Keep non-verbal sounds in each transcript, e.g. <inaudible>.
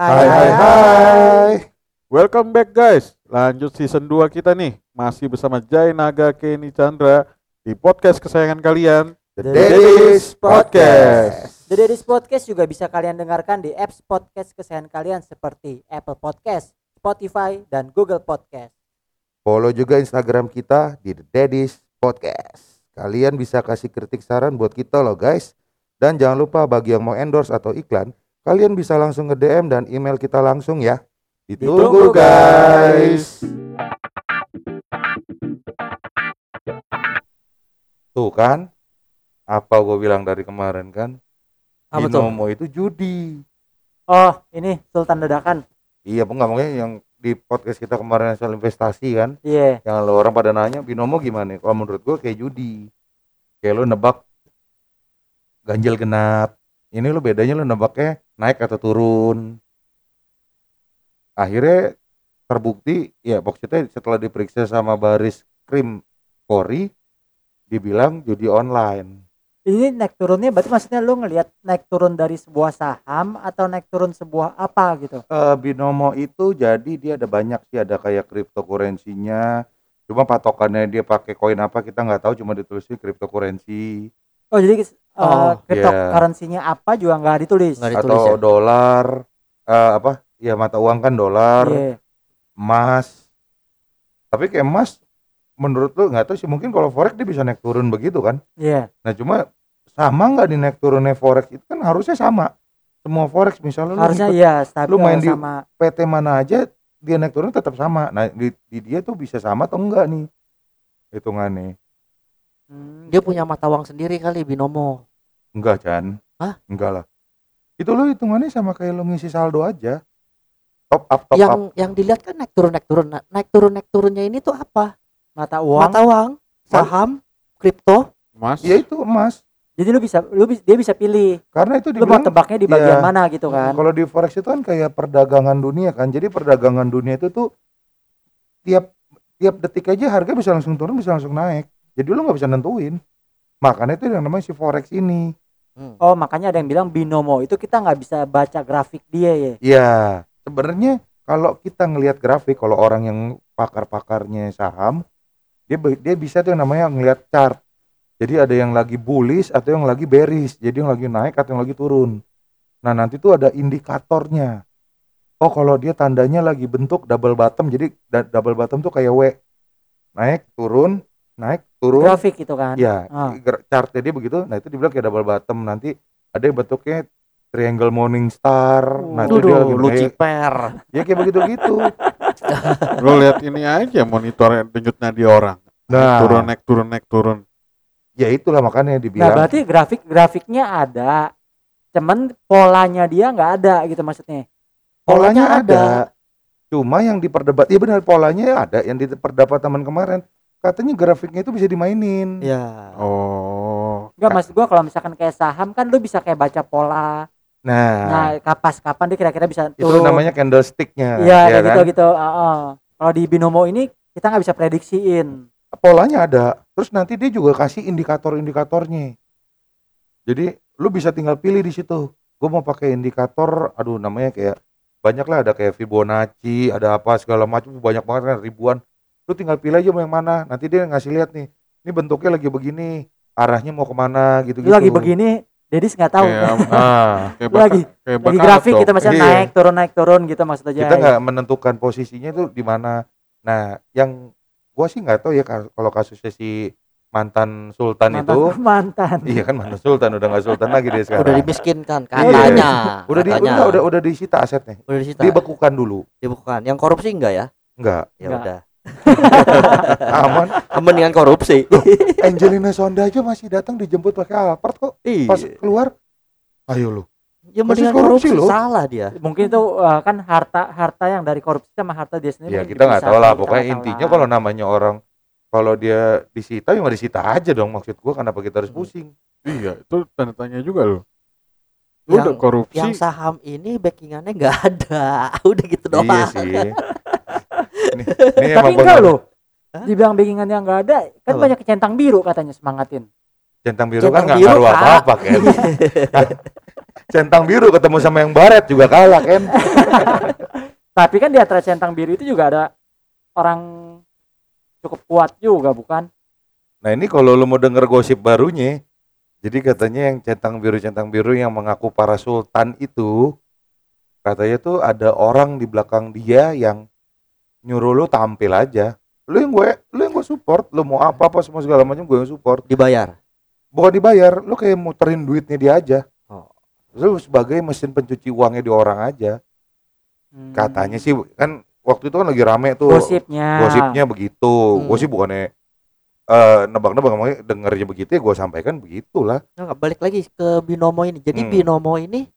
Hai hai hai. Welcome back guys. Lanjut season 2 kita nih. Masih bersama Jai Naga Kenny Chandra di podcast kesayangan kalian, The Daddy's Podcast. The Daddy's Podcast juga bisa kalian dengarkan di apps podcast kesayangan kalian seperti Apple Podcast, Spotify, dan Google Podcast. Follow juga Instagram kita di The Daddy's Podcast. Kalian bisa kasih kritik saran buat kita loh guys. Dan jangan lupa bagi yang mau endorse atau iklan, kalian bisa langsung nge DM dan email kita langsung ya. Ditunggu guys. Tuh kan, apa gue bilang dari kemarin kan? Apa tuh? Binomo itu judi. Oh, ini Sultan Dadakan. Iya, nggak mungkin yang di podcast kita kemarin soal investasi kan? Iya. yang lo orang pada nanya binomo gimana kalau menurut gue kayak judi kayak lo nebak ganjil genap ini lo bedanya lo nebaknya naik atau turun. Akhirnya terbukti ya maksudnya setelah diperiksa sama baris krim Polri dibilang judi online. Ini naik turunnya berarti maksudnya lu ngelihat naik turun dari sebuah saham atau naik turun sebuah apa gitu. Eh, binomo itu jadi dia ada banyak sih ada kayak cryptocurrency-nya. Cuma patokannya dia pakai koin apa kita nggak tahu cuma ditulisnya cryptocurrency. Oh, jadi uh, iya. cryptocurrency-nya apa juga nggak ditulis. Nggak ditulis atau ya? dolar eh, apa ya mata uang kan dolar Iya. emas tapi kayak emas menurut lu nggak tahu sih mungkin kalau forex dia bisa naik turun begitu kan Iya. nah cuma sama nggak di naik turunnya forex itu kan harusnya sama semua forex misalnya lu Harusnya ikut iya stabil lu main di- sama PT mana aja dia naik turun tetap sama nah di, di dia tuh bisa sama atau enggak nih hitungannya Hmm, Dia punya mata uang sendiri kali binomo. enggak Chan Hah? enggak lah itu lu hitungannya sama kayak lu ngisi saldo aja top up top up yang yang dilihat kan naik turun naik turun. Nah, naik turun naik turunnya ini tuh apa? mata uang. Mata uang, saham, kripto. Mas. ya itu emas Jadi lu bisa lu bis- dia bisa pilih karena itu lu mau dibilang tebaknya di bagian Iya. mana gitu kan. Kalau di forex itu kan kayak perdagangan dunia kan. Jadi perdagangan dunia itu tuh tiap tiap detik aja harga bisa langsung turun bisa langsung naik. Jadi lu nggak bisa nentuin. Makanya itu yang namanya si forex ini. Hmm. Oh, makanya ada yang bilang binomo itu kita nggak bisa baca grafik dia ya. Iya, sebenarnya kalau kita ngelihat grafik kalau orang yang pakar-pakarnya saham dia dia bisa tuh yang namanya ngelihat chart. Jadi ada yang lagi bullish atau yang lagi bearish. Jadi yang lagi naik atau yang lagi turun. Nah, nanti tuh ada indikatornya. Oh, kalau dia tandanya lagi bentuk double bottom. Jadi double bottom tuh kayak W. Naik, turun, naik, turun. Grafik itu kan. Ya, ger- chartnya dia begitu. Nah, itu dibilang kayak double bottom. Nanti ada yang bentuknya triangle morning star. Nah, itu dia lagi lu naik. ciper. Ya kayak begitu-gitu. <laughs> Lo lihat ini aja monitor denyutnya di orang. Nah, Turun naik turun naik turun. ya itulah makanya Nah, dibilang. berarti grafik grafiknya ada. Cuman polanya dia nggak ada gitu maksudnya. polanya ada. Cuma yang diperdebat, iya benar polanya ada. Yang diperdebat teman kemarin, katanya grafiknya itu bisa dimainin. Ya. Oh. Enggak maksud gua kalau misalkan kayak saham kan lu bisa kayak baca pola. Nah, Nah, kapas kapan dia kira-kira bisa itu turun. namanya candlesticknya. Iya, ya kayak kan? gitu gitu. Heeh. Kalau di binomo ini kita nggak bisa prediksiin. Polanya ada. Terus nanti dia juga kasih indikator-indikatornya. Jadi lu bisa tinggal pilih di situ. Gue mau pakai indikator, aduh namanya kayak banyak lah ada kayak Fibonacci, ada apa segala macam banyak banget kan ribuan. Lu tinggal pilih aja mau yang mana. Nanti dia ngasih lihat nih. Ini bentuknya lagi begini, arahnya mau ke mana gitu-gitu. Lu lagi begini, Dedis nggak tahu. Kayak, <laughs> Ah, kayak Lu lagi kayak lagi grafik dong. kita masih Iya. naik turun naik turun gitu maksud aja. kita nggak menentukan posisinya itu di mana. Nah, yang gua sih nggak tahu ya ka- kalau kasusnya si mantan sultan mantan, itu <laughs> mantan. Iya kan mantan sultan udah nggak sultan lagi dia sekarang. Udah dimiskinkan Iya. katanya. udah di, katanya. udah, udah udah disita asetnya. udah disita. Dibekukan dulu. Dibekukan. Yang korupsi enggak ya? Enggak. Ya udah. <laughs> Aman. Mendingan korupsi. Angelina Sonda aja masih datang dijemput pakai Alphard kok. Pas Iya. keluar, ayo lu. Ya mendingan korupsi korupsi, loh. salah dia. Mungkin itu uh, kan harta harta yang dari korupsi sama harta dia sendiri. Ya kita nggak tahu lah. Pokoknya intinya kalau namanya orang kalau dia disita ya disita aja dong maksud gua kenapa kita harus Hmm. pusing Iya, itu tanda tanya juga loh. Lu Yang- udah korupsi. Yang saham ini backingannya nggak ada. <laughs> Udah gitu doang. iya sih ini, ini Tapi enggak loh. Hah? Dibilang backingan yang enggak ada, kan Apa? banyak centang biru katanya semangatin. centang biru kan Centang nggak biru, ngaruh apa apa kan <laughs> centang biru ketemu sama yang baret juga kalah kan <laughs> Tapi kan di antara centang biru itu juga ada orang cukup kuat juga bukan? nah ini kalau lu mau denger gosip barunya jadi katanya yang centang biru centang biru yang mengaku para sultan itu katanya tuh ada orang di belakang dia yang nyuruh lu tampil aja lu yang gue lu yang gue support lu mau apa apa semua segala macam gue yang support Dibayar. bukan dibayar lu kayak muterin duitnya dia aja Oh. lu sebagai mesin pencuci uangnya di orang aja Hmm. katanya sih kan waktu itu kan lagi rame tuh gosipnya. gosipnya begitu Hmm. gue sih bukannya eh nebak-nebak ngomongnya dengernya begitu ya gue sampaikan begitulah Nah, balik lagi ke binomo ini. Jadi Hmm. binomo ini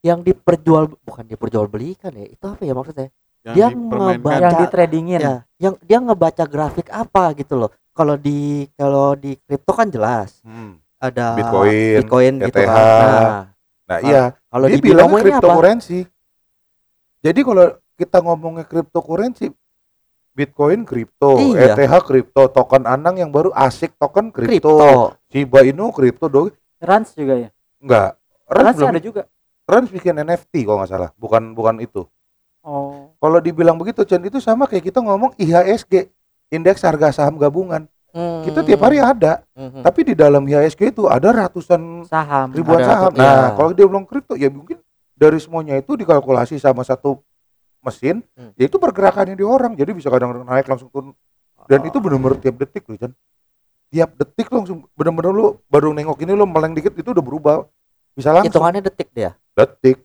yang diperjual bukan diperjualbelikan ya. Itu apa ya maksudnya? Yang Dia ngebaca- yang di tradingin. Ya, yang dia ngebaca grafik apa gitu loh. Kalau di kalau di kripto kan jelas ada Bitcoin, Bitcoin gitu ETH. kan. Nah, nah iya kalau dia apa? cryptocurrency jadi kalau kita ngomongnya cryptocurrency Bitcoin kripto, Iya. ETH kripto, token Anang yang baru asik token kripto, Kripto. Shiba Inu kripto dong, Rans juga ya. enggak. Rans Rans belum, ada juga. Rans bikin NFT kalau nggak salah, bukan bukan itu. Oh. Kalau dibilang begitu, Chen itu sama kayak kita ngomong IHSG, indeks harga saham gabungan. Kita tiap hari ada, Hmm. tapi di dalam IHSG itu ada ratusan Saham. ribuan Ada saham. tuh, Nah, iya. kalau dia bilang kripto ya mungkin dari semuanya itu dikalkulasi sama satu mesin, Hmm. ya itu pergerakannya di orang. Jadi bisa kadang naik langsung turun. Dan itu benar-benar tiap detik loh, Chan. Tiap detik langsung benar-benar lu baru nengok ini lu meleng dikit itu udah berubah. Bisa langsung hitungannya detik dia. detik,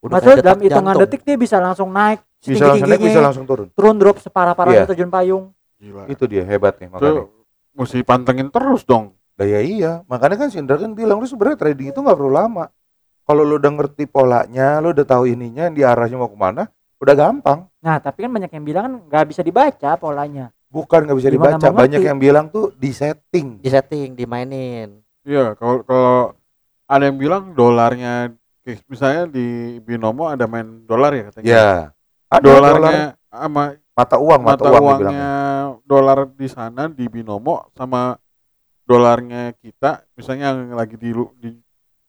Udah Maksudnya dalam hitungan jantung. detik dia bisa langsung naik bisa langsung naik, bisa langsung turun. turun drop separah-parahnya Iya. terjun payung. Gila. Itu dia hebatnya makanya. Itu mesti pantengin terus dong. Nah, ya iya, makanya kan si Indra kan bilang lu sebenarnya trading itu nggak perlu lama. Kalau lu udah ngerti polanya, lu udah tahu ininya, di arahnya mau ke mana, udah gampang. Nah, tapi kan banyak yang bilang kan nggak bisa dibaca polanya. Bukan nggak bisa Gimana dibaca, banyak yang bilang tuh di setting. di setting, dimainin. Iya, kalau kalau ada yang bilang dolarnya kayak misalnya di binomo ada main dolar ya katanya. Ya, ada dolar, Dolarnya sama mata uang, mata, mata uang uangnya dolar di sana di binomo sama dolarnya kita misalnya yang lagi di di,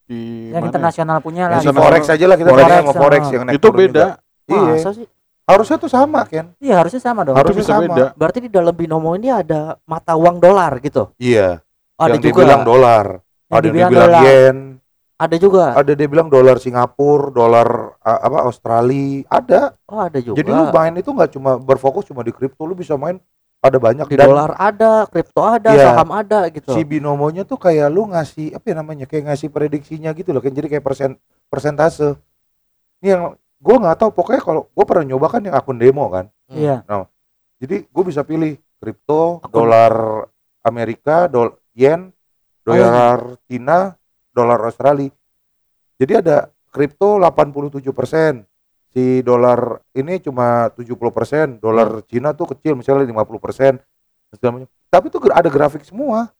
di Yang mana ya? internasional punya lah. Yang Internasional. forex aja lah kita Forex, forex, sama forex sama. yang naik itu beda juga. Iya, Masa sih? harusnya tuh sama kan? Iya, harusnya sama dong. Harusnya sama. beda Berarti di dalam binomo ini ada mata uang dolar gitu. Iya, ada yang juga. dibilang dolar, ada yang dibilang yen, Ada juga. ada dia bilang dolar Singapura, dolar uh, apa Australia, ada. Oh, ada juga. Jadi lu main itu nggak cuma berfokus cuma di kripto, lu bisa main ada banyak di dan dolar ada, kripto ada, Iya. saham ada gitu. si binomonya tuh kayak lu ngasih apa ya namanya kayak ngasih prediksinya gitu loh kan jadi kayak persen persentase ini yang gue nggak tahu pokoknya kalau gue pernah nyoba kan yang akun demo kan Hmm. Iya. jadi gue bisa pilih kripto dolar Amerika dol yen dolar Cina dolar Australia. Jadi ada kripto 87% si dolar ini cuma 70% dolar Cina tuh kecil misalnya 50% segala macam. tapi itu ada grafik semua.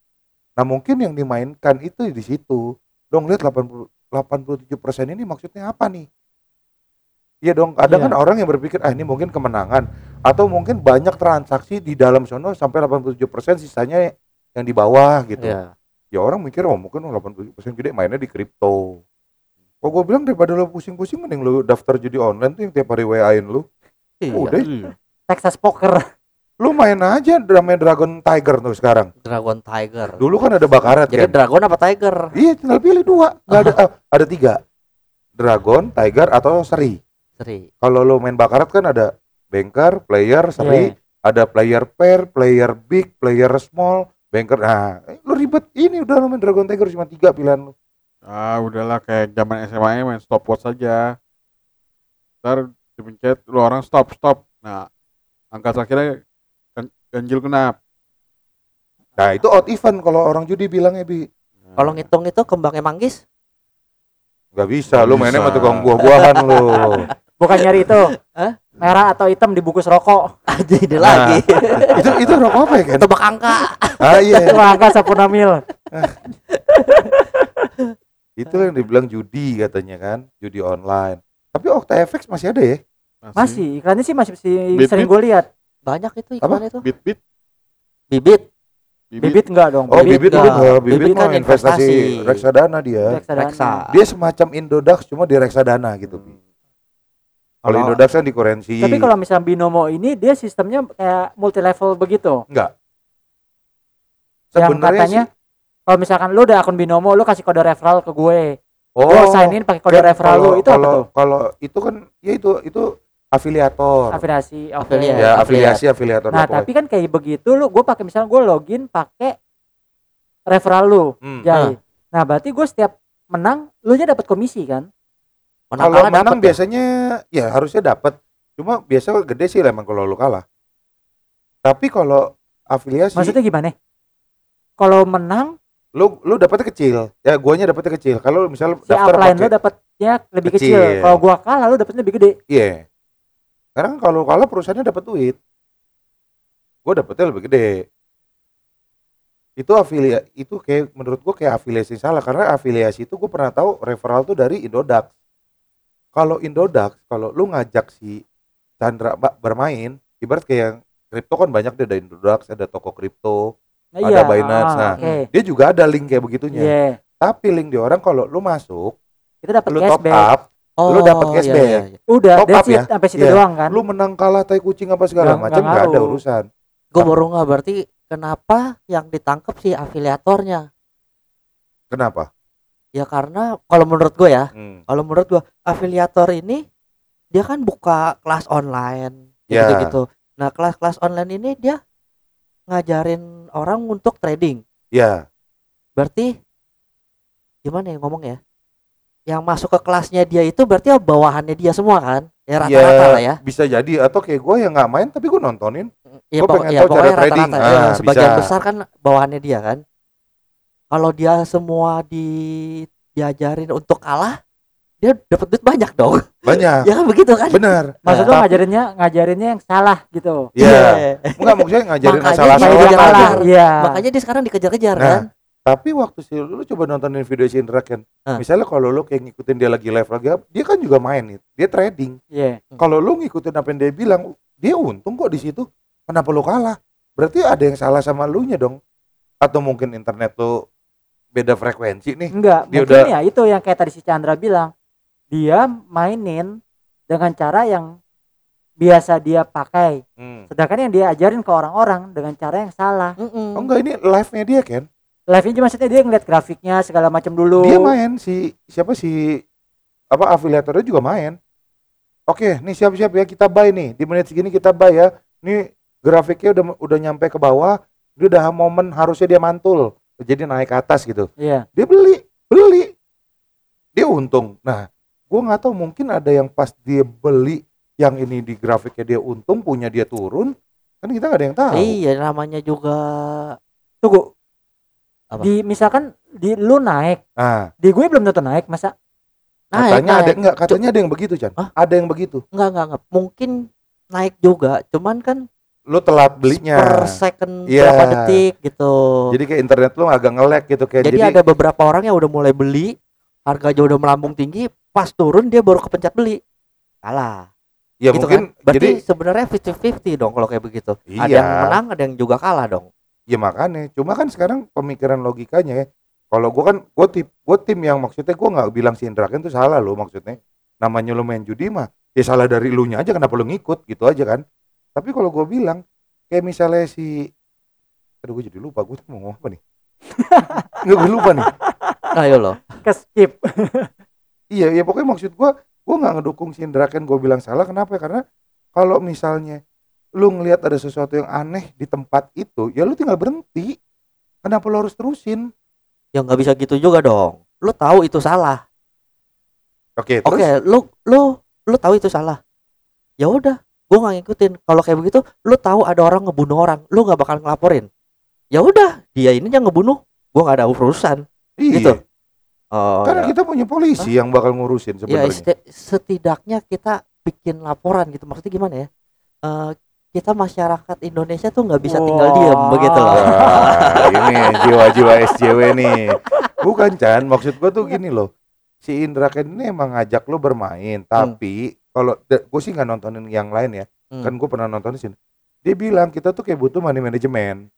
Nah mungkin yang dimainkan itu di situ. Dong lihat 80 87% ini maksudnya apa nih? Iya dong, ada Iya. kan orang yang berpikir ah ini mungkin kemenangan. Atau mungkin banyak transaksi di dalam sono sampai 87% sisanya yang di bawah gitu. Iya. Ya orang mikir oh mungkin oh, 87% gede mainnya di kripto. Kok gue bilang daripada lo pusing-pusing mending lo daftar judi online tuh yang tiap hari WA-in lu. Iya. Udah, Iya. Texas Poker. lu main aja namanya Dragon Tiger tuh sekarang. Dragon Tiger. Dulu kan ada bakarat Jadi kan. dragon apa tiger? Iya, tinggal pilih dua. Nggak ada ah, <laughs> ada tiga. Dragon, Tiger atau Seri. Seri. Kalau lo main bakarat kan ada banker, player, seri, Iya. ada player pair, player big, player small, banker. Nah, eh, lu ribet. Ini udah lo main Dragon Tiger cuma tiga pilihan lu. ah udahlah kayak zaman SMA main stopwatch saja ntar dipencet lu orang stop stop nah angka terakhirnya kan, ganjil genap Nah, itu out event kalau orang judi bilangnya bi. Nah, Kalau ngitung itu kembangnya manggis? Gak bisa, lu Nggak mainnya sama tukang buah-buahan lu. <laughs> Bukan nyari itu. Hah? Merah atau hitam dibungkus rokok. <laughs> Aja ide Nah. lagi. <laughs> itu itu rokok apa ya kan? Tebak angka. Ah iya. Itu angka Sampurna Mil. <laughs> itu yang dibilang judi katanya kan, judi online. Tapi OctaFX masih ada ya? Masih, iklannya sih masih, masih Bit, sering gue lihat. Banyak itu iklan itu. bit bit Bibit. Bibit enggak dong. Oh, bibit, Bibit bibit, enggak. enggak. bibit, Bibit mah kan investasi investasi. reksadana dia. reksadana. Reksa. Dia semacam Indodax cuma di reksadana gitu. Pi. Kalau Indodax kan di currency. Tapi kalau misalnya binomo ini dia sistemnya kayak multi level begitu. enggak. Yang Sebenarnya katanya sih, kalau misalkan lu udah akun binomo lu kasih kode referral ke gue. oh, Gue sign in pakai kode kan referral lu kalau- itu apa kalau tuh? kalau itu kan ya itu itu afiliator. Afiliasi. Oke. Afiliat. ya, afiliasi afiliator Nah, tapi kan kayak begitu lu gue pakai misalnya gue login pakai referral lu, Hmm. Jai. Nah, berarti gue setiap menang lu nya dapat komisi kan? Menang Kalau kalah menang ya? biasanya ya harusnya dapat. Cuma biasa gede sih emang kalau lu kalah. Tapi kalau afiliasi Maksudnya gimana? Kalau menang lu lu dapatnya kecil. Ya guanya dapatnya kecil. Kalau misal si daftar upline lu dapatnya lebih kecil. Kecil. Kalau gua kalah lu dapatnya lebih gede. iya. Sekarang kalau kalah perusahaannya dapat duit. Gua dapetnya lebih gede. Itu afiliasi itu kayak menurut gua kayak afiliasi salah karena afiliasi itu gua pernah tahu referral tuh dari Indodax. Kalau Indodax, kalau lu ngajak si Chandra bermain, ibarat kayak yang kripto kan banyak deh ada Indodax, ada toko kripto, Nah, Ada Binance, ah, nah. Oke. dia juga ada link kayak begitunya. Iya. Tapi link di orang kalau lu masuk, Kita dapat lu top cashback. up, Lu dapet iya, cashback. iya, iya. Udah, Top up ya? sampai situ Iya. doang kan. lu menang kalah tai kucing apa segala macam nggak nggak ada urusan. Gue baru nggak berarti kenapa yang ditangkap si afiliatornya? Kenapa? Ya karena kalau menurut gue ya, Hmm. kalau menurut gue afiliator ini dia kan buka kelas online Ya. gitu gitu. Nah kelas-kelas online ini dia ngajarin orang untuk trading. Ya, Berarti gimana ya ngomong ya? Yang masuk ke kelasnya dia itu berarti ya bawahannya dia semua kan? Ya rata-rata lah ya. bisa jadi atau kayak gue yang nggak main tapi gue nontonin. Ya, pokok- pengen ya tahu cara pokoknya trading. rata-rata ya, Ah, sebagian bisa. besar kan bawahannya dia kan. Kalau dia semua di diajarin untuk kalah, dia dapat duit banyak dong. Banyak. <laughs> ya kan begitu kan? Benar. Maksud Nah, ngajarinnya ngajarinnya yang salah gitu. Iya. Enggak maksudnya ngajarin Makanya masalah dia Supaya salah aja. Iya. Makanya dia sekarang dikejar-kejar Nah, kan. Tapi waktu si lu coba nontonin video si Indra Ken. Ah. Misalnya kalau lu kayak ngikutin dia lagi live lagi dia kan juga main nih. Dia trading. Iya. Kalau lu ngikutin apa yang dia bilang, dia untung kok di situ. Kenapa lu kalah? Berarti ada yang salah sama lu nya dong. Atau mungkin internet lu beda frekuensi nih. Enggak, Dia mungkin udah- ya itu yang kayak tadi si Chandra bilang. Dia mainin dengan cara yang biasa dia pakai. Hmm. Sedangkan yang dia ajarin ke orang-orang dengan cara yang salah. Mm-mm. Oh enggak ini live-nya dia kan? Live-nya maksudnya dia ngeliat grafiknya segala macam dulu. Dia main si siapa si apa afiliatornya juga main. Oke, nih siap-siap ya kita buy nih. Di menit segini kita buy ya. Nih grafiknya udah udah nyampe ke bawah. Dia udah momen harusnya dia mantul. Jadi naik ke atas gitu. Iya. Dia beli, beli. Dia untung. Nah, gua nggak tahu mungkin ada yang pas dia beli yang ini di grafiknya dia untung punya dia turun kan kita nggak ada yang tahu. Iya, namanya juga Tunggu. Apa? Di misalkan di lu naik, Nah, di gue belum tentu naik, masa naik, katanya ada naik. enggak katanya ada yang begitu, Chan. Hah? Ada yang begitu. Enggak, enggak, enggak. Mungkin naik juga, cuman kan Lu telat belinya. per second Iya. berapa detik gitu. Jadi kayak internet lu agak nge-lag gitu kayak Jadi, ada beberapa orang yang udah mulai beli, harganya udah melambung tinggi, pas turun dia baru kepencet beli. Kalah. ya gitu mungkin kan? Berarti jadi sebenarnya 50-50 dong kalau kayak begitu. Ada Iya. yang menang, ada yang juga kalah dong. ya makanya cuma kan sekarang pemikiran logikanya ya kalau gua kan gua tip gua tim yang maksudnya gua nggak bilang si Indra itu salah lo maksudnya namanya lu main judi mah ya salah dari lu nya aja kenapa lu ngikut gitu aja kan tapi kalau gua bilang kayak misalnya si aduh gue jadi lupa gue mau ngomong apa nih <laughs> nggak gue lupa nih Ayo loh. ke skip. <laughs> iya ya pokoknya maksud gua gua nggak ngedukung si Indra Ken gue bilang salah kenapa karena kalau misalnya lu ngelihat ada sesuatu yang aneh di tempat itu ya lu tinggal berhenti kenapa lu harus terusin Ya nggak bisa gitu juga dong. Lu tahu itu salah. oke terus Oke, lu lu lu tahu itu salah. Ya udah, gua nggak ngikutin. Kalau kayak begitu, lu tahu ada orang ngebunuh orang, lu nggak bakal ngelaporin. Ya udah, dia ini yang ngebunuh, gua nggak ada urusan. iya. gitu. Oh, karena ya. kita punya polisi yang bakal ngurusin ya sebenarnya seti- setidaknya kita bikin laporan gitu. Maksudnya gimana ya? Eh, kita masyarakat Indonesia tuh nggak bisa tinggal Wah. diem begitu loh. Wah, <laughs> ini jiwa-jiwa SJW nih <laughs> bukan Chan maksud gua tuh gini loh si Indra Ken ini emang ngajak lo bermain tapi kalau gue sih nggak nontonin yang lain ya Hmm. kan gue pernah nonton di sini dia bilang kita tuh kayak butuh money management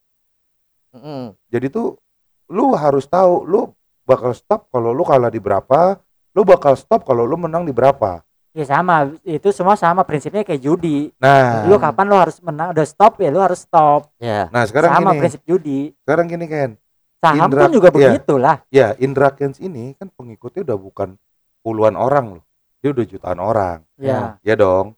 Mm-mm. Jadi tuh lu harus tahu lu bakal stop kalau lu kalah di berapa, lu bakal stop kalau lu menang di berapa. Ya sama, itu semua sama prinsipnya kayak judi. Nah, Lu kapan lu harus menang, udah stop ya lu harus stop. Ya. nah sekarang sama gini, prinsip judi. sekarang gini Ken. Saham Indra- pun juga iya. begitulah. Ya, Indra Kens ini kan pengikutnya udah bukan puluhan orang loh. Dia udah jutaan orang. Ya. Ya dong.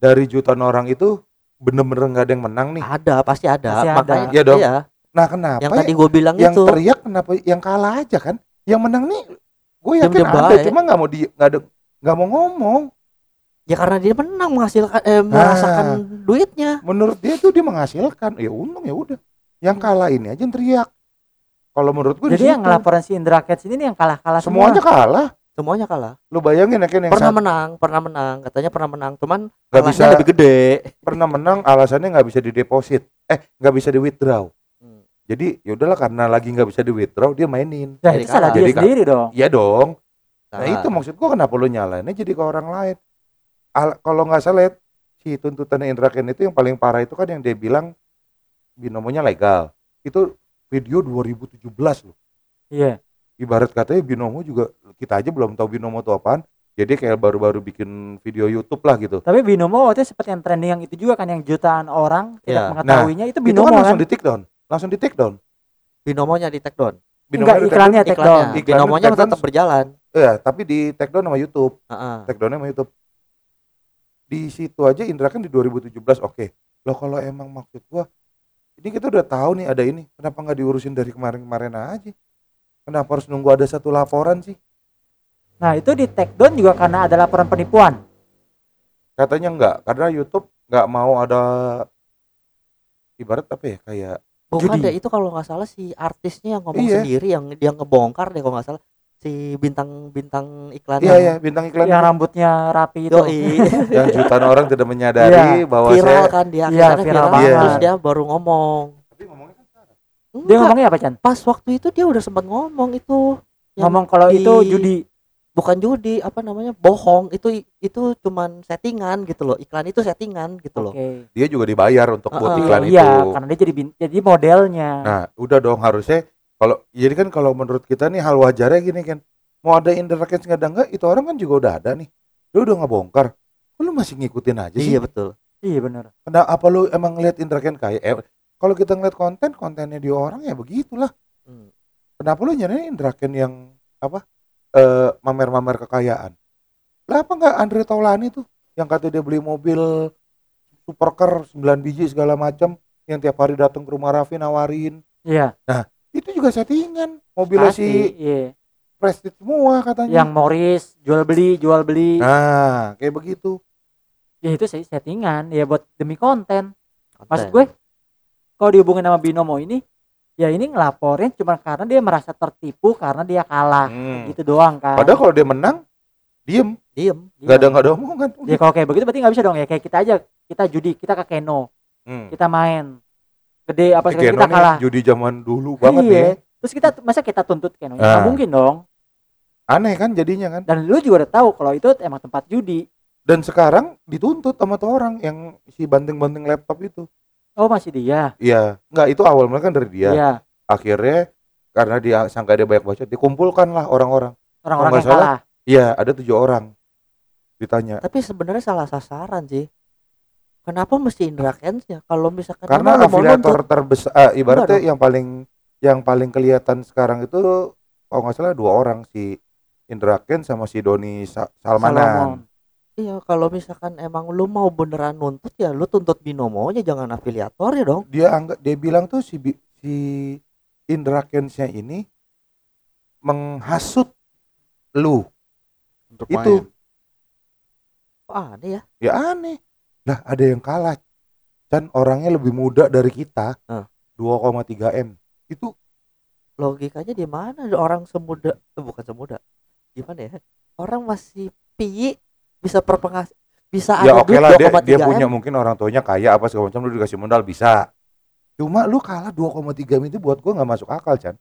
Dari jutaan orang itu bener-bener nggak ada yang menang nih. Ada, pasti ada. Pasti ada. Makanya Iya dong. iya. Nah, kenapa Yang ya tadi gue bilang yang itu. teriak kenapa yang kalah aja kan? Yang menang nih gue yakin Diam-diam ada, cuma nggak mau di nggak ada nggak mau ngomong. Ya karena dia menang menghasilkan eh, merasakan duitnya. Menurut dia tuh dia menghasilkan. Ya untung ya udah. Yang kalah ini aja yang teriak. Kalau menurut gue Jadi yang ngelaporin si Indra Kents ini nih yang kalah-kalah semua. semuanya kalah. Semuanya kalah. Lu bayangin ya kan yang Pernah satu menang, pernah menang, katanya pernah menang, cuman nggak bisa lebih gede. pernah menang alasannya nggak bisa dideposit. Eh nggak bisa di withdraw. Hmm. Jadi ya udahlah karena lagi nggak bisa di withdraw dia mainin. Nah, Jadi itu salah dia Jadi sendiri dong. Iya dong. Nah Salah. itu maksud gua kenapa lu nyalainnya jadi ke orang lain. Al- kalau nggak salah si tuntutan Indra Ken itu yang paling parah itu kan yang dia bilang binomonya legal. Itu video 2017 loh. Iya. Ibarat katanya binomo juga kita aja belum tahu binomo itu apaan. Jadi kayak baru-baru bikin video YouTube lah gitu. Tapi binomo waktu itu seperti yang trending yang itu juga kan yang jutaan orang tidak Iya. mengetahuinya itu Itu binomo kan kan. langsung di take down, langsung di take down. Binomonya di take down. Enggak di take iklannya take down. Iklannya. Iklannya Binomonya take down. tetap berjalan. Iya, tapi di take down sama YouTube. Heeh. take downnya sama YouTube. Di situ aja Indra kan di 2017 oke. Loh kalau emang maksud gua ini kita udah tahu nih ada ini, kenapa nggak diurusin dari kemarin-kemarin aja? Kenapa harus nunggu ada satu laporan sih? Nah, itu di take down juga karena ada laporan penipuan. Katanya enggak, karena YouTube nggak mau ada ibarat apa ya kayak Bukan Judi. deh itu kalau nggak salah si artisnya yang ngomong Iya. sendiri yang dia ngebongkar deh kalau nggak salah si bintang-bintang iklan iya ya bintang iklan yang itu. rambutnya rapi itu. Yoi. <laughs> yang jutaan orang tidak menyadari bahwa viral saya kan dia Iya, viral viral, banget. terus dia baru ngomong tapi ngomongnya sekarang. Dia Enggak, ngomongnya apa, Chan? pas waktu itu dia udah sempat ngomong itu Ngomong kalau di- itu judi. bukan judi apa namanya bohong itu itu cuman settingan gitu loh iklan itu settingan gitu loh Oke. dia juga dibayar untuk buat Heeh. iklan Iya, itu. karena dia jadi jadi modelnya. Nah, udah dong harusnya kalau jadi kan kalau menurut kita nih hal wajarnya gini kan. Mau ada Kents nggak ada enggak, itu orang kan juga udah ada nih. Lu udah ngebongkar. Lu masih ngikutin aja sih? iya betul Iya benar. Kenapa apa lu emang ngeliat Indra Kents kayak eh, kalau kita ngeliat konten, kontennya dia orang ya begitulah. Hmm. Kenapa lu nyariin Indra Kents yang apa? eh mamer-mamer kekayaan. Lah apa enggak Andre Taulani tuh yang katanya dia beli mobil supercar 9 biji segala macam yang tiap hari datang ke rumah Raffi nawarin. Iya. Itu juga settingan. Mobilnya Pasti. si Iya. Prestige semua katanya. Yang Morris jual beli, jual beli. Nah, kayak begitu. Ya itu sih settingan ya buat demi konten. Maksud Konten. gue kalau dihubungin sama binomo ini ya ini ngelaporin cuma karena dia merasa tertipu karena dia kalah Hmm. gitu doang kan. Padahal kalau dia menang, diem, diem nggak ada nggak ada omongan. Ya kalau kayak begitu berarti nggak bisa dong ya kayak kita aja kita judi kita ke keno Hmm. kita main gede apa Si segala Keno kita kalah judi zaman dulu banget iya nih. terus kita masa kita tuntut keno Ah. nggak mungkin dong Aneh kan jadinya kan. dan lu juga udah tahu kalau itu emang tempat judi Dan sekarang dituntut sama tuh orang yang si banting-banting laptop itu. Oh masih dia Iya, nggak itu awal mereka kan dari dia. iya Akhirnya karena dia sangka dia banyak bacot, dikumpulkan lah orang-orang. orang-orang yang salah, Iya, ada tujuh orang. Ditanya. tapi sebenarnya salah sasaran sih kenapa mesti Indra Kents ya kalau misalkan Karena afiliator terbesar, ah, ibaratnya yang paling yang paling kelihatan sekarang itu kalau nggak salah dua orang si Indra Ken sama si Doni Sa- Salomon. Iya kalau misalkan emang lu mau beneran nuntut ya lu tuntut binomonya jangan afiliator ya dong Dia anggap dia bilang tuh si si Indra Kensnya ini menghasut lu. untuk Itu main. Kok aneh ya ya aneh. Lah ada yang kalah. Dan orangnya lebih muda dari kita. Ah. 2,3 M. Itu logikanya di mana orang semuda eh, bukan semuda gimana ya orang masih pi bisa perpengas bisa ya ada oke duit lah dia, dia 2,3 punya M. mungkin orang tuanya kaya apa segala macam lu dikasih modal bisa. Cuma lu kalah 2,3 M itu buat gua nggak masuk akal Chan.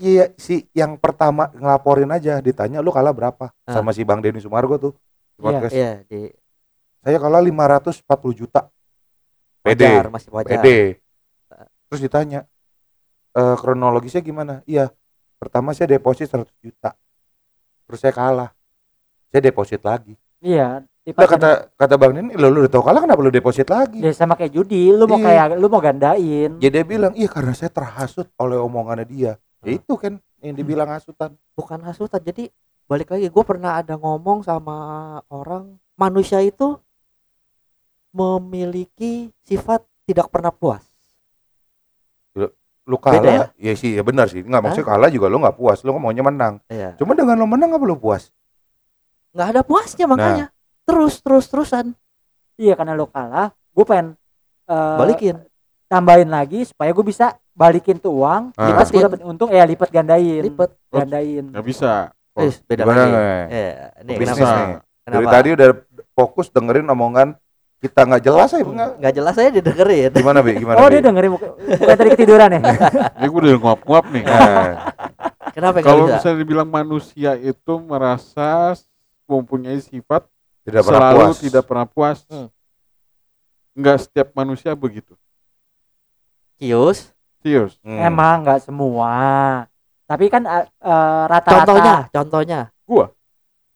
Iya si yang pertama ngelaporin aja ditanya lu kalah berapa? Ah. sama si Bang Denny Sumargo tuh. Iya, iya di saya kalah 540 juta. PD wajar masih wajar. PD terus ditanya e, kronologisnya gimana? Iya pertama saya deposit 100 juta. Terus saya kalah saya deposit lagi Iya. Nah, kata kata bang Nin lo lu udah tau kalah kenapa lu deposit lagi ya sama kayak judi, lu mau Iya. kayak lu mau gandain. ya dia bilang iya karena saya terhasut oleh omongannya dia ya Hmm. itu kan yang dibilang hasutan bukan hasutan jadi balik lagi gue pernah ada ngomong sama orang manusia itu memiliki sifat tidak pernah puas lu kalah Beda ya? sih ya benar sih nggak maksudnya kalah juga lu nggak puas lu maunya menang Iya. cuma dengan lu menang apa lu puas nggak ada puasnya makanya. Terus terus terusan. Iya karena lu kalah, gue pengen eh, balikin. tambahin lagi supaya gue bisa balikin tuh uang, Ah. lipat gue dapet untung, ya lipat gandain, lipet gandain. nggak bisa. Oh, Terus beda gimana lagi? Eh, ini Bisnis kenapa? nih. dari kenapa tadi udah fokus dengerin omongan kita nggak jelas ya nggak nggak jelas saya didengerin. Gimana bi? Gimana Oh Bi? dia dengerin bukan, bukan tadi ketiduran ya? <laughs> ini gue udah nguap-nguap nih. Nah, kenapa kalau bisa? misalnya dibilang manusia itu merasa mempunyai sifat tidak pernah selalu puas tidak pernah puas Hmm. nggak setiap manusia begitu kius serius Hmm. Emang nggak semua. Tapi kan eh, eh, rata-rata. contohnya contohnya Gua.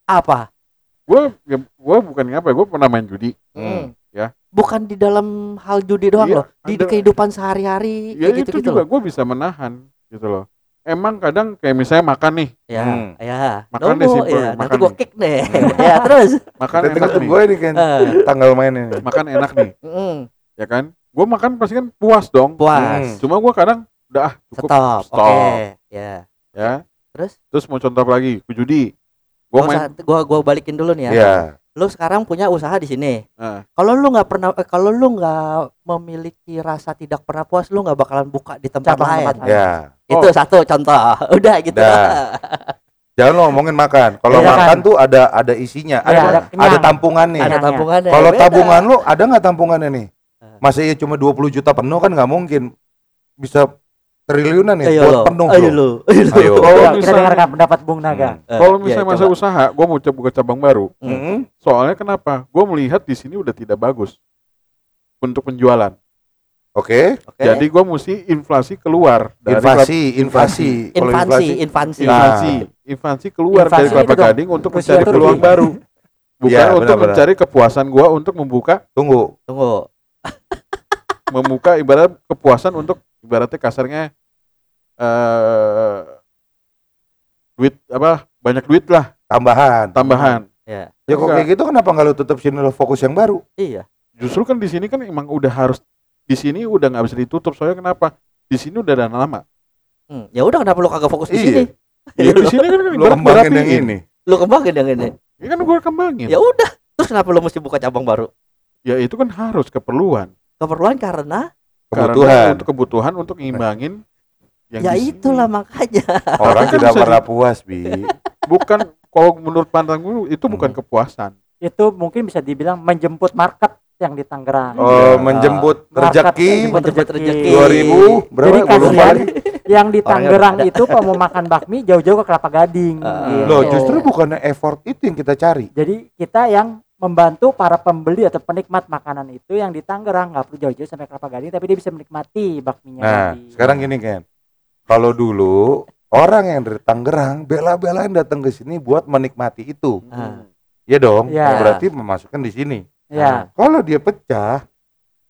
apa gue gue bukan ngapa gue pernah main judi Hmm. Ya. bukan di dalam hal judi doang Iya, loh di ada- kehidupan sehari-hari ya kayak itu gitu gitu juga gue bisa menahan gitu loh emang kadang kayak misalnya makan nih. Ya Hmm. ya. Makan deh, Nomo, simple, ya nanti makan gua nih. kick deh. <laughs> Ya terus. Makan Kita enak nih. tunggu nih kan Eh, tanggal mainnya nih. makan enak nih. Mm, ya kan? Gue makan pasti kan puas dong. Hmm. puas cuma gue kadang udah ah, cukup. Stop. Stop. oke ya. Ya. Terus? Terus mau contoh lagi ke judi. Gue gua, main gua gua balikin dulu nih ya. Iya. Lu sekarang punya usaha di sini Nah. kalau lu nggak pernah eh, kalau lu nggak memiliki rasa tidak pernah puas lu nggak bakalan buka di tempat lain tempat lain. Ya. itu Oh. satu contoh <laughs> udah gitu Dah. <laughs> Jangan lo ngomongin makan. Kalau Iya makan kan? tuh ada ada isinya, Iya, ada ada ada, kenyang. tampungannya. ada tabungannya Kalau tabungan lo ada nggak tampungannya nih? Eh. Masa iya cuma 20 juta penuh kan nggak mungkin. Bisa triliunan nih <laughs> ayo buat lo penuh ayo lo. ayo lo. Ayo. Kalau Ayo, kita misalnya- dengarkan pendapat Bung Naga. Hmm. Eh, kalau misalnya masa coba. usaha gue mau coba buka cabang baru Hmm. soalnya kenapa gue melihat di sini udah tidak bagus untuk penjualan Oke. Oke. jadi gue mesti inflasi keluar dari invasi. Kalau infansi infansi Nah. invasi invasi keluar dari Invasi kelapa gading untuk mencari Turki. peluang baru <laughs> bukan Iya, untuk benar-benar. mencari kepuasan gua untuk membuka tunggu. tunggu <laughs> membuka ibarat kepuasan untuk ibaratnya kasarnya eh duit apa banyak duit lah. Tambahan. tambahan. Ya. Ya kok Enggak. kayak gitu kenapa nggak lo tutup sini lo fokus yang baru? iya. Justru kan di sini kan emang udah harus di sini udah nggak bisa ditutup. Soalnya kenapa? Di sini udah dana lama Hmm, ya udah kenapa lu kagak fokus di Iya. sini? Ya, di <laughs> sini kan Lo ibarat kembangin yang ini. lu kembangin yang ini? Ya kan gua kembangin. Ya udah. Terus kenapa lu mesti buka cabang baru? Ya itu kan harus keperluan. Keperluan karena? Kebutuhan. Karena untuk kebutuhan untuk ngimbangin yang ya itulah makanya Orang Kan tidak pernah puas, Bi. <laughs> bukan kalau menurut pandang gue itu bukan Hmm. kepuasan Itu mungkin bisa dibilang menjemput market yang di Tangerang. Oh, Iya. menjemput rezeki menjemput rezeki. 2000 berapa? Jadi kasihan yang di Tangerang itu kalau mau makan bakmi jauh-jauh ke Kelapa Gading. Ah. gitu. Loh, justru bukannya effort itu yang kita cari. Jadi kita yang membantu para pembeli atau penikmat makanan itu yang di Tangerang nggak perlu jauh-jauh sampai Kelapa Gading tapi dia bisa menikmati bakminya. Nah, tadi. sekarang gini kan. Kalau dulu orang yang dari Tangerang bela-belain datang ke sini buat menikmati itu. Ah. Iya dong. Iya. Nah, berarti memasukkan di sini. ya Kalau dia pecah,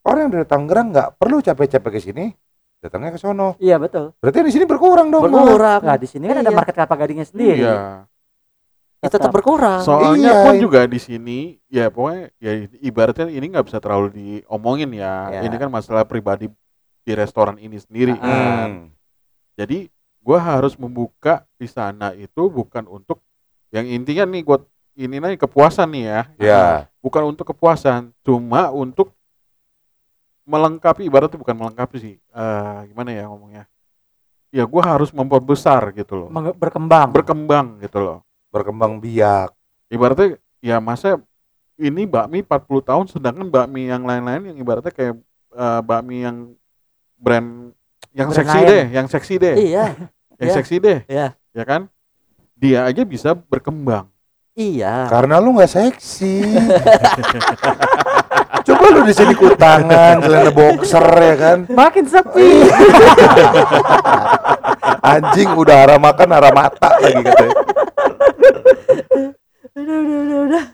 orang yang dari Tangerang nggak perlu capek-capek ke sini, datangnya ke sono. iya betul. Berarti di sini berkurang dong. berkurang Nah di sini kan ada Iya. market Kelapa Gadingnya sendiri. iya itu tetap berkurang soalnya Iya, pun juga di sini ya pokoknya ya ibaratnya ini nggak bisa terlalu diomongin ya Ya. ini kan masalah pribadi di restoran ini sendiri Ah. kan Hmm. Jadi gua harus membuka di sana itu bukan untuk yang intinya nih gua ini nih kepuasan nih ya Ya. bukan untuk kepuasan cuma untuk melengkapi ibaratnya bukan melengkapi sih eh gimana ya ngomongnya ya gua harus memperbesar gitu loh berkembang. berkembang gitu loh Berkembang biak. ibaratnya ya masa ini bakmi 40 tahun sedangkan bakmi yang lain-lain yang ibaratnya kayak eh, bakmi yang brand yang seksi lain. deh, yang seksi deh. Iya. <laughs> yang iya. seksi deh. Iya. Ya kan? Dia aja bisa berkembang. Iya. Karena lu nggak seksi. <laughs> Coba lu di sini kutangan, celana boxer ya kan. Makin sepi. <laughs> Anjing udah arah makan arah mata lagi katanya. udah udah udah udah.